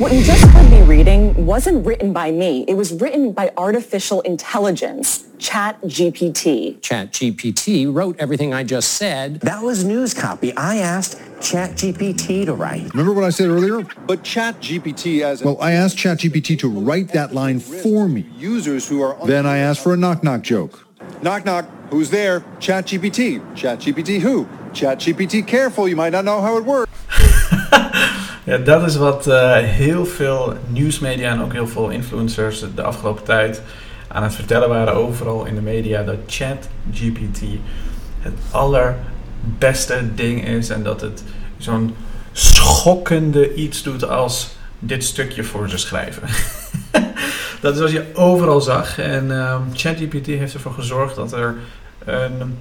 What you just heard me reading wasn't written by me. It was written by artificial intelligence, ChatGPT. ChatGPT wrote everything I just said. That was news copy. I asked ChatGPT to write. Remember what I said earlier? But ChatGPT as Well, I asked ChatGPT to write that line for me. users who are Then I asked for a knock-knock joke. knock knock, who's there? ChatGPT. ChatGPT who? ChatGPT careful, you might not know how it works. Ja, dat is wat eh, heel veel nieuwsmedia en ook heel veel influencers de afgelopen tijd aan het vertellen waren overal in de media. Dat ChatGPT het allerbeste ding is en dat het zo'n schokkende iets doet als dit stukje voor ze schrijven. dat is wat je overal zag. En ehm, ChatGPT heeft ervoor gezorgd dat er een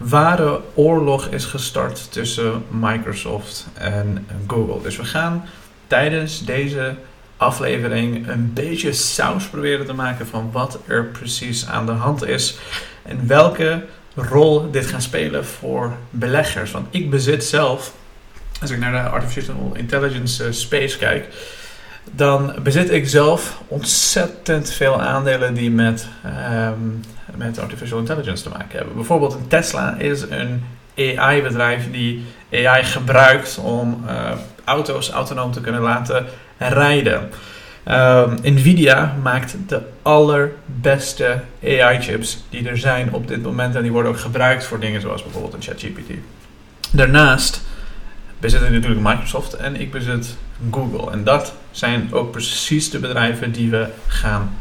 ware oorlog is gestart tussen Microsoft en Google. Dus we gaan tijdens deze aflevering een beetje saus proberen te maken van wat er precies aan de hand is en welke rol dit gaat spelen voor beleggers. Want ik bezit zelf, als ik naar de artificial intelligence eh, space kijk, dan bezit ik zelf ontzettend veel aandelen die met, ehm, met artificial intelligence te maken hebben. Bijvoorbeeld Tesla is een AI-bedrijf die AI gebruikt om eh, auto's autonoom te kunnen laten rijden. Ehm, Nvidia maakt de allerbeste AI-chips die er zijn op dit moment en die worden ook gebruikt voor dingen zoals bijvoorbeeld een ChatGPT. Daarnaast bezit ik natuurlijk Microsoft en ik bezit Google. En dat zijn ook precies de bedrijven die we gaan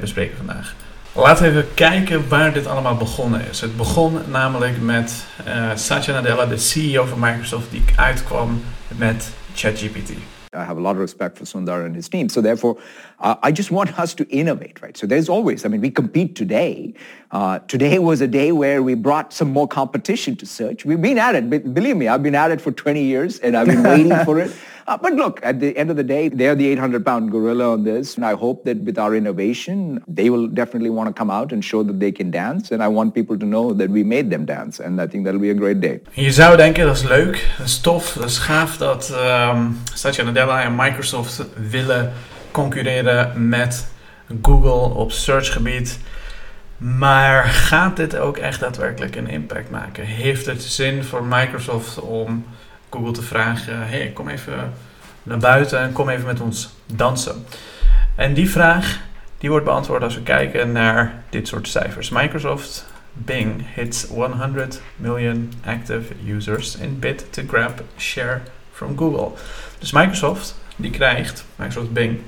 bespreken vandaag. Laten we even kijken waar dit allemaal begonnen is. Het begon namelijk met eh, Satya Nadella, de CEO van Microsoft, die uitkwam met ChatGPT. I have a lot of respect for Sundar and his team. So therefore, uh, I just want us to innovate, right? So there's always, I mean, we compete today. Uh, today was a day where we brought some more competition to search. We've been at it. Be- Believe me, I've been at it for 20 years and I've been waiting for it. Uh, but look, at the end of the day, they're the 800-pound gorilla on this. And I hope that with our innovation, they will definitely want to come out and show that they can dance. And I want people to know that we made them dance. And I think that'll be a great day. Je zou denken, dat is leuk, dat is tof, dat is gaaf dat ehm Satya Nadella en Microsoft willen concurreren met Google op searchgebied. Maar gaat dit ook echt daadwerkelijk een impact maken? Heeft het zin voor Microsoft om Google te vragen: hey, kom even naar buiten en kom even met ons dansen? En die vraag die wordt beantwoord als we kijken naar dit soort cijfers. Microsoft Bing hits 100 million active users in bid to grab share from Google. Dus Microsoft die krijgt, Microsoft Bing,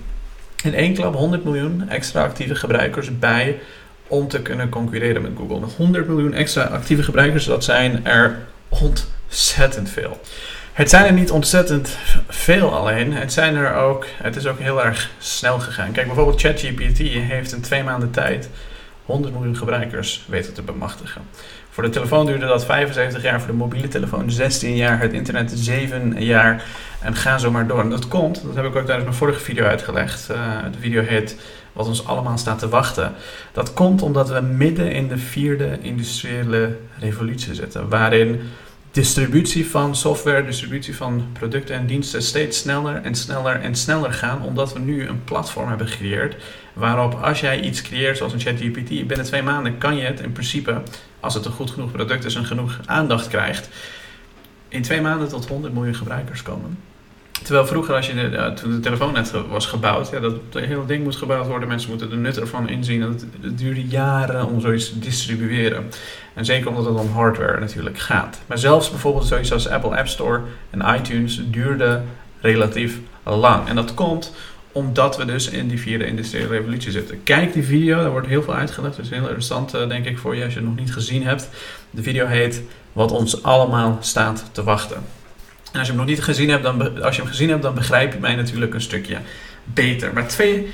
in één klap 100 miljoen extra actieve gebruikers bij om te kunnen concurreren met Google. Nog 100 miljoen extra actieve gebruikers, dat zijn er ontzettend veel. Het zijn er niet ontzettend veel alleen. Het zijn er ook. Het is ook heel erg snel gegaan. Kijk, bijvoorbeeld ChatGPT heeft in twee maanden tijd 100 miljoen gebruikers weten te bemachtigen. Voor de telefoon duurde dat 75 jaar, voor de mobiele telefoon 16 jaar, het internet 7 jaar en ga zo maar door. En dat komt, dat heb ik ook tijdens mijn vorige video uitgelegd. Eh, de video heet Wat ons allemaal staat te wachten. Dat komt omdat we midden in de vierde industriële revolutie zitten, waarin distributie van software, distributie van producten en diensten steeds sneller en sneller en sneller gaan, omdat we nu een platform hebben gecreëerd waarop als jij iets creëert zoals een ChatGPT, binnen twee maanden kan je het in principe, als het een goed genoeg product is en genoeg aandacht krijgt, in twee maanden tot 100 miljoen gebruikers komen. Terwijl vroeger, als je de, toen de telefoon net was gebouwd, ja, dat het hele ding moet gebouwd worden, mensen moeten de nut ervan inzien. Dat het, duurde jaren om zoiets te distribueren. En zeker omdat het om hardware natuurlijk gaat. Maar zelfs bijvoorbeeld zoiets als Apple App Store en iTunes duurde relatief lang. En dat komt omdat we dus in die vierde industriële revolutie zitten. Kijk die video, daar wordt heel veel uitgelegd. Is heel interessant, eh, denk ik, voor je als je het nog niet gezien hebt. De video heet Wat ons allemaal staat te wachten. En als je hem nog niet gezien hebt, dan, als je hem gezien hebt, dan begrijp je mij natuurlijk een stukje beter. Maar twee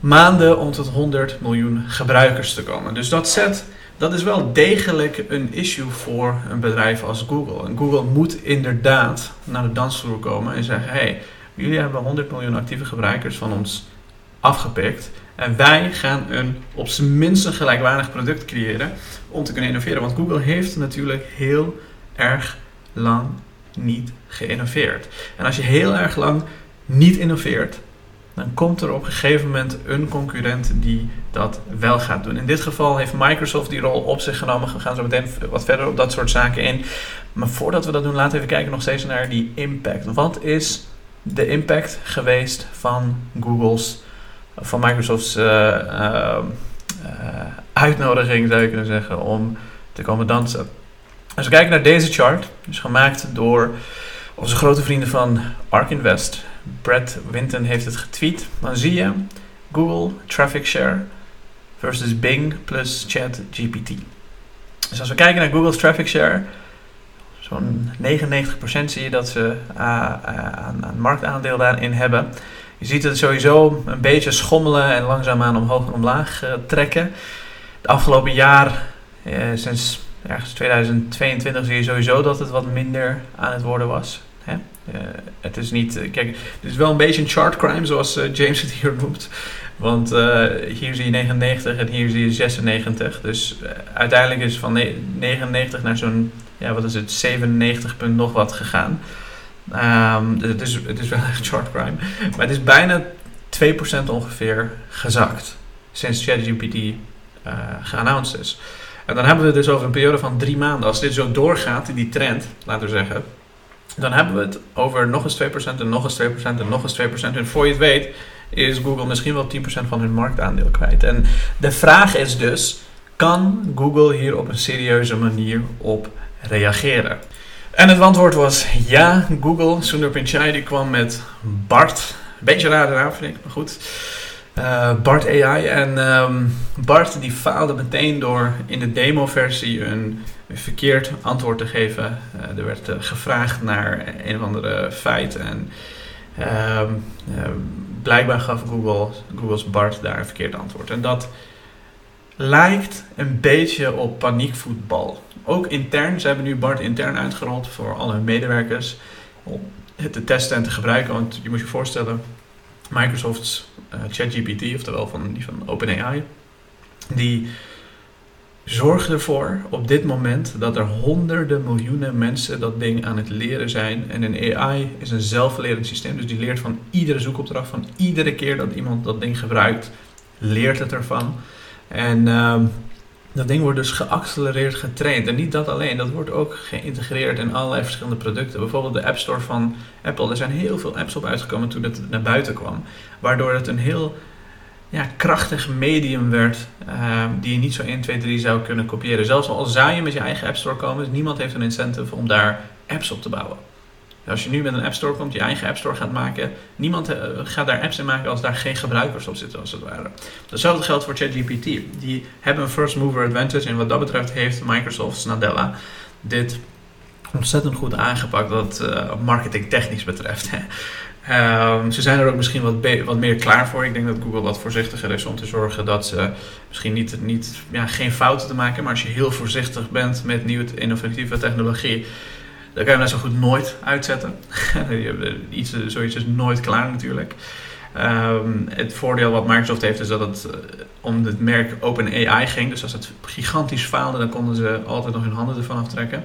maanden om tot 100 miljoen gebruikers te komen. Dus dat zet, dat is wel degelijk een issue voor een bedrijf als Google. En Google moet inderdaad naar de dansvloer komen en zeggen: hey, jullie hebben 100 miljoen actieve gebruikers van ons afgepikt. En wij gaan een op zijn minst een gelijkwaardig product creëren om te kunnen innoveren. Want Google heeft natuurlijk heel erg lang niet geïnnoveerd. En als je heel erg lang niet innoveert, dan komt er op een gegeven moment een concurrent die dat wel gaat doen. In dit geval heeft Microsoft die rol op zich genomen. We gaan zo meteen wat verder op dat soort zaken in. Maar voordat we dat doen, laten we even kijken nog steeds naar die impact. Wat is de impact geweest van Google's, van Microsoft's uh, uh, uitnodiging, zou je kunnen zeggen, om te komen dansen? Als we kijken naar deze chart, is gemaakt door onze grote vrienden van ARK Invest. Brad Winton heeft het getweet. Dan zie je Google Traffic Share versus Bing plus ChatGPT. Dus als we kijken naar Google's Traffic Share, zo'n 99% zie je dat ze uh, aan, aan marktaandeel daarin hebben. Je ziet het sowieso een beetje schommelen en langzaamaan omhoog en omlaag uh, trekken. Het afgelopen jaar, sinds ergens 2022, zie je sowieso dat het wat minder aan het worden was. Hè? het is niet, kijk, het is wel een beetje een chart crime, zoals James het hier noemt. Want hier zie je 99 en hier zie je 96. Dus uiteindelijk is van 99 naar zo'n, ja wat is het, 97 punt nog wat gegaan. Um, dus het is, het is wel echt chart crime. Maar het is bijna 2% ongeveer gezakt sinds ChatGPT geannounced is. En dan hebben we het dus over een periode van drie maanden. Als dit zo doorgaat, die trend, laten we zeggen, dan hebben we het over nog eens 2% en nog eens 2% en nog eens 2%. En voor je het weet is Google misschien wel 10% van hun marktaandeel kwijt. En de vraag is dus, kan Google hier op een serieuze manier op reageren? En het antwoord was ja, Google. Sundar Pichai die kwam met BART. Beetje raar naam vind ik, maar goed. Uh, BART AI. En um, BART die faalde meteen door in de demo-versie een, verkeerd antwoord te geven. Uh, er werd uh, gevraagd naar een of andere feit. En um, blijkbaar gaf Google, Google's BART daar een verkeerd antwoord. En dat lijkt een beetje op paniekvoetbal. Ook intern, ze hebben nu BART intern uitgerold voor al hun medewerkers om het te testen en te gebruiken. Want je moet je voorstellen, Microsoft's uh, ChatGPT, oftewel van die van OpenAI, die zorgt ervoor op dit moment dat er honderden miljoenen mensen dat ding aan het leren zijn. En een AI is een zelflerend systeem, dus die leert van iedere zoekopdracht, van iedere keer dat iemand dat ding gebruikt, leert het ervan. En uh, dat ding wordt dus geaccelereerd getraind. En niet dat alleen, dat wordt ook geïntegreerd in allerlei verschillende producten. Bijvoorbeeld de App Store van Apple. Er zijn heel veel apps op uitgekomen toen het naar buiten kwam. Waardoor het een heel ja, krachtig medium werd uh, die je niet zo 1, 2, 3 zou kunnen kopiëren. Zelfs al zou je met je eigen App Store komen, dus niemand heeft een incentive om daar apps op te bouwen. Als je nu met een App Store komt, je eigen App Store gaat maken, niemand uh, gaat daar apps in maken als daar geen gebruikers op zitten, als het ware. Hetzelfde geldt voor ChatGPT. Die hebben een first mover advantage en wat dat betreft heeft Microsoft, Nadella, dit ontzettend goed aangepakt wat uh, marketing technisch betreft. Um, ze zijn er ook misschien wat, wat, meer klaar voor. Ik denk dat Google wat voorzichtiger is om te zorgen dat ze misschien niet, niet, ja, geen fouten te maken. Maar als je heel voorzichtig bent met nieuwe innovatieve technologie, dan kan je hem net zo goed nooit uitzetten. Iets, zoiets is nooit klaar natuurlijk. Um, het voordeel wat Microsoft heeft is dat het uh, om het merk OpenAI ging. Dus als het gigantisch faalde, dan konden ze altijd nog hun handen ervan aftrekken.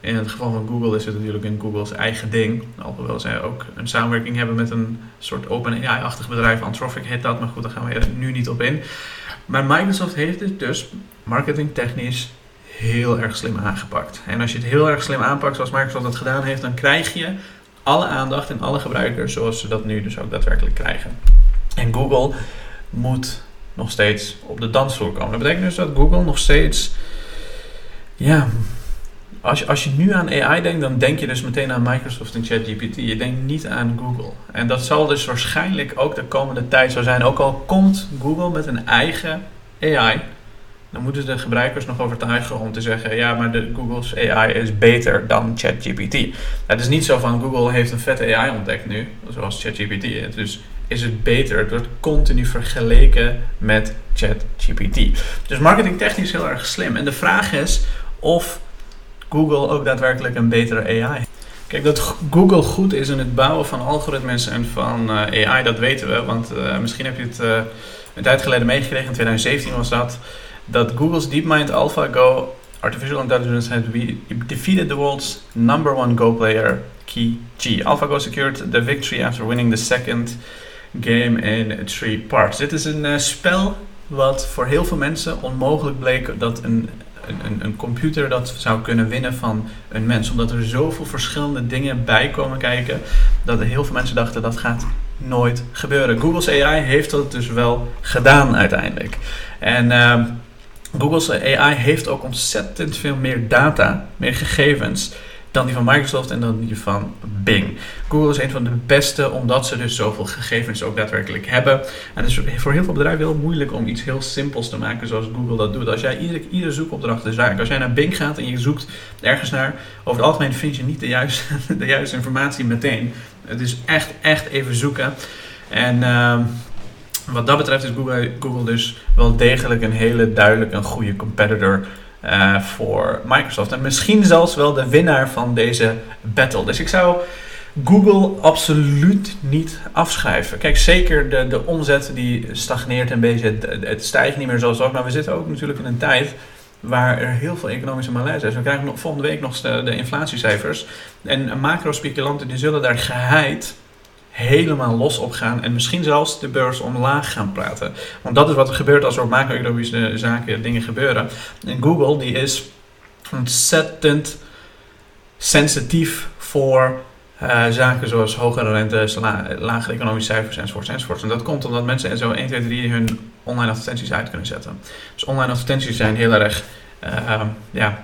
In het geval van Google is het natuurlijk in Google's eigen ding. Alhoewel zij ook een samenwerking hebben met een soort OpenAI-achtig bedrijf. Anthropic heet dat, maar goed, daar gaan we nu niet op in. Maar Microsoft heeft dit dus marketingtechnisch heel erg slim aangepakt. En als je het heel erg slim aanpakt zoals Microsoft dat gedaan heeft, dan krijg je alle aandacht en alle gebruikers zoals ze dat nu dus ook daadwerkelijk krijgen. En Google moet nog steeds op de dansvloer komen. Dat betekent dus dat Google nog steeds ja, als je, als je nu aan AI denkt, dan denk je dus meteen aan Microsoft en ChatGPT. Je denkt niet aan Google. En dat zal dus waarschijnlijk ook de komende tijd zo zijn. Ook al komt Google met een eigen AI, dan moeten de gebruikers nog overtuigen om te zeggen: ja, maar de Google's AI is beter dan ChatGPT. Het is niet zo van Google heeft een vette AI ontdekt nu, zoals ChatGPT. Dus is het beter. Het wordt continu vergeleken met ChatGPT. Dus marketingtechnisch heel erg slim. En de vraag is of Google ook daadwerkelijk een betere AI. Kijk, dat Google goed is in het bouwen van algoritmes en van uh, AI, dat weten we. Want uh, misschien heb je het uh, een tijd geleden meegekregen, in 2017 was dat, dat Google's DeepMind AlphaGo Artificial Intelligence had defeated the world's number one Go player, Key G. AlphaGo secured the victory after winning the second Game in Three Parts. Dit is een uh, spel wat voor heel veel mensen onmogelijk bleek dat een, een, een, computer dat zou kunnen winnen van een mens. Omdat er zoveel verschillende dingen bij komen kijken, dat heel veel mensen dachten dat gaat nooit gebeuren. Google's AI heeft dat dus wel gedaan uiteindelijk. En uh, Google's AI heeft ook ontzettend veel meer data, meer gegevens dan die van Microsoft en dan die van Bing. Google is een van de beste omdat ze dus zoveel gegevens ook daadwerkelijk hebben. En het is voor heel veel bedrijven heel moeilijk om iets heel simpels te maken zoals Google dat doet. Als jij iedere, iedere zoekopdracht is als jij naar Bing gaat en je zoekt ergens naar, over het algemeen vind je niet de juiste, de juiste informatie meteen. Het is echt, echt even zoeken. En uh, wat dat betreft is Google, dus wel degelijk een hele duidelijk een goede competitor uh, voor Microsoft. En misschien zelfs wel de winnaar van deze battle. Dus ik zou Google absoluut niet afschrijven. Kijk, zeker de, de omzet die stagneert een beetje. Het, stijgt niet meer zoals ook. Maar we zitten ook natuurlijk in een tijd waar er heel veel economische malaise is. We krijgen nog, volgende week nog de, de inflatiecijfers. En macro-speculanten die zullen daar geheid helemaal los op gaan en misschien zelfs de beurs omlaag gaan praten. Want dat is wat er gebeurt als er op macro-economische zaken dingen gebeuren. En Google die is ontzettend sensitief voor uh, zaken zoals hogere rente, la lagere economische cijfers enzovoorts enzovoorts. En dat komt omdat mensen zo 1, 2, 3 hun online advertenties uit kunnen zetten. Dus online advertenties zijn heel erg, uh, ja,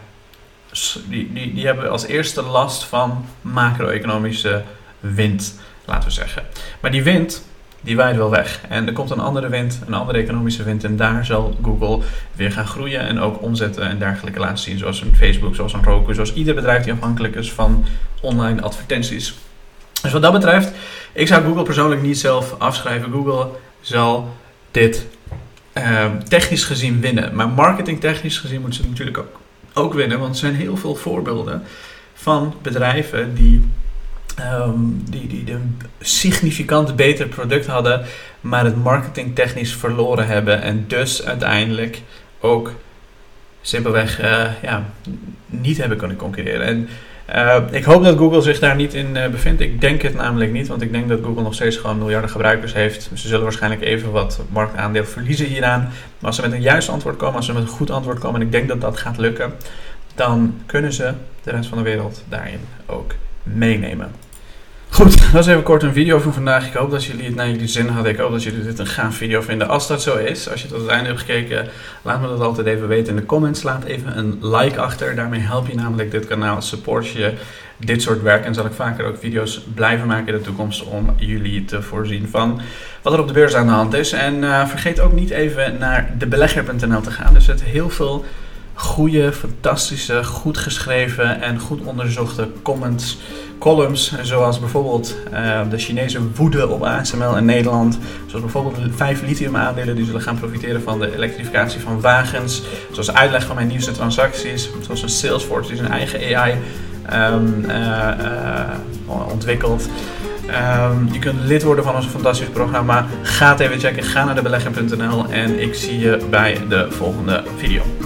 die, die, die hebben als eerste last van macro-economische wind laten we zeggen. Maar die wind, die waait wel weg. En er komt een andere wind, een andere economische wind. En daar zal Google weer gaan groeien en ook omzetten en dergelijke laten zien. Zoals een Facebook, zoals een Roku, zoals ieder bedrijf die afhankelijk is van online advertenties. Dus wat dat betreft, ik zou Google persoonlijk niet zelf afschrijven. Google zal dit uh, technisch gezien winnen. Maar marketingtechnisch gezien moeten ze natuurlijk ook, ook winnen. Want er zijn heel veel voorbeelden van bedrijven die Um, die, die een significant beter product hadden, maar het marketingtechnisch verloren hebben. En dus uiteindelijk ook simpelweg uh, ja, niet hebben kunnen concurreren. En uh, ik hoop dat Google zich daar niet in uh, bevindt. Ik denk het namelijk niet, want ik denk dat Google nog steeds gewoon miljarden gebruikers heeft. Ze zullen waarschijnlijk even wat marktaandeel verliezen hieraan. Maar als ze met een juist antwoord komen, als ze met een goed antwoord komen, en ik denk dat dat gaat lukken, dan kunnen ze de rest van de wereld daarin ook meenemen. Goed, dat was even kort een video van vandaag. Ik hoop dat jullie het naar jullie zin hadden. Ik hoop dat jullie dit een gaaf video vinden. Als dat zo is, als je tot het einde hebt gekeken, laat me dat altijd even weten in de comments. Laat even een like achter. Daarmee help je namelijk dit kanaal. Support je dit soort werk. En zal ik vaker ook video's blijven maken in de toekomst om jullie te voorzien van wat er op de beurs aan de hand is. En uh, vergeet ook niet even naar debelegger.nl te gaan. Er zit heel veel goede, fantastische, goed geschreven en goed onderzochte comments, columns. Zoals bijvoorbeeld uh, de Chinese woede op ASML in Nederland. Zoals bijvoorbeeld vijf lithium aandelen die zullen gaan profiteren van de elektrificatie van wagens. Zoals uitleg van mijn nieuwste transacties. Zoals een Salesforce die zijn eigen AI um, uh, uh, ontwikkelt. Um, je kunt lid worden van ons fantastisch programma. Ga het even checken. Ga naar debelegger.nl en ik zie je bij de volgende video.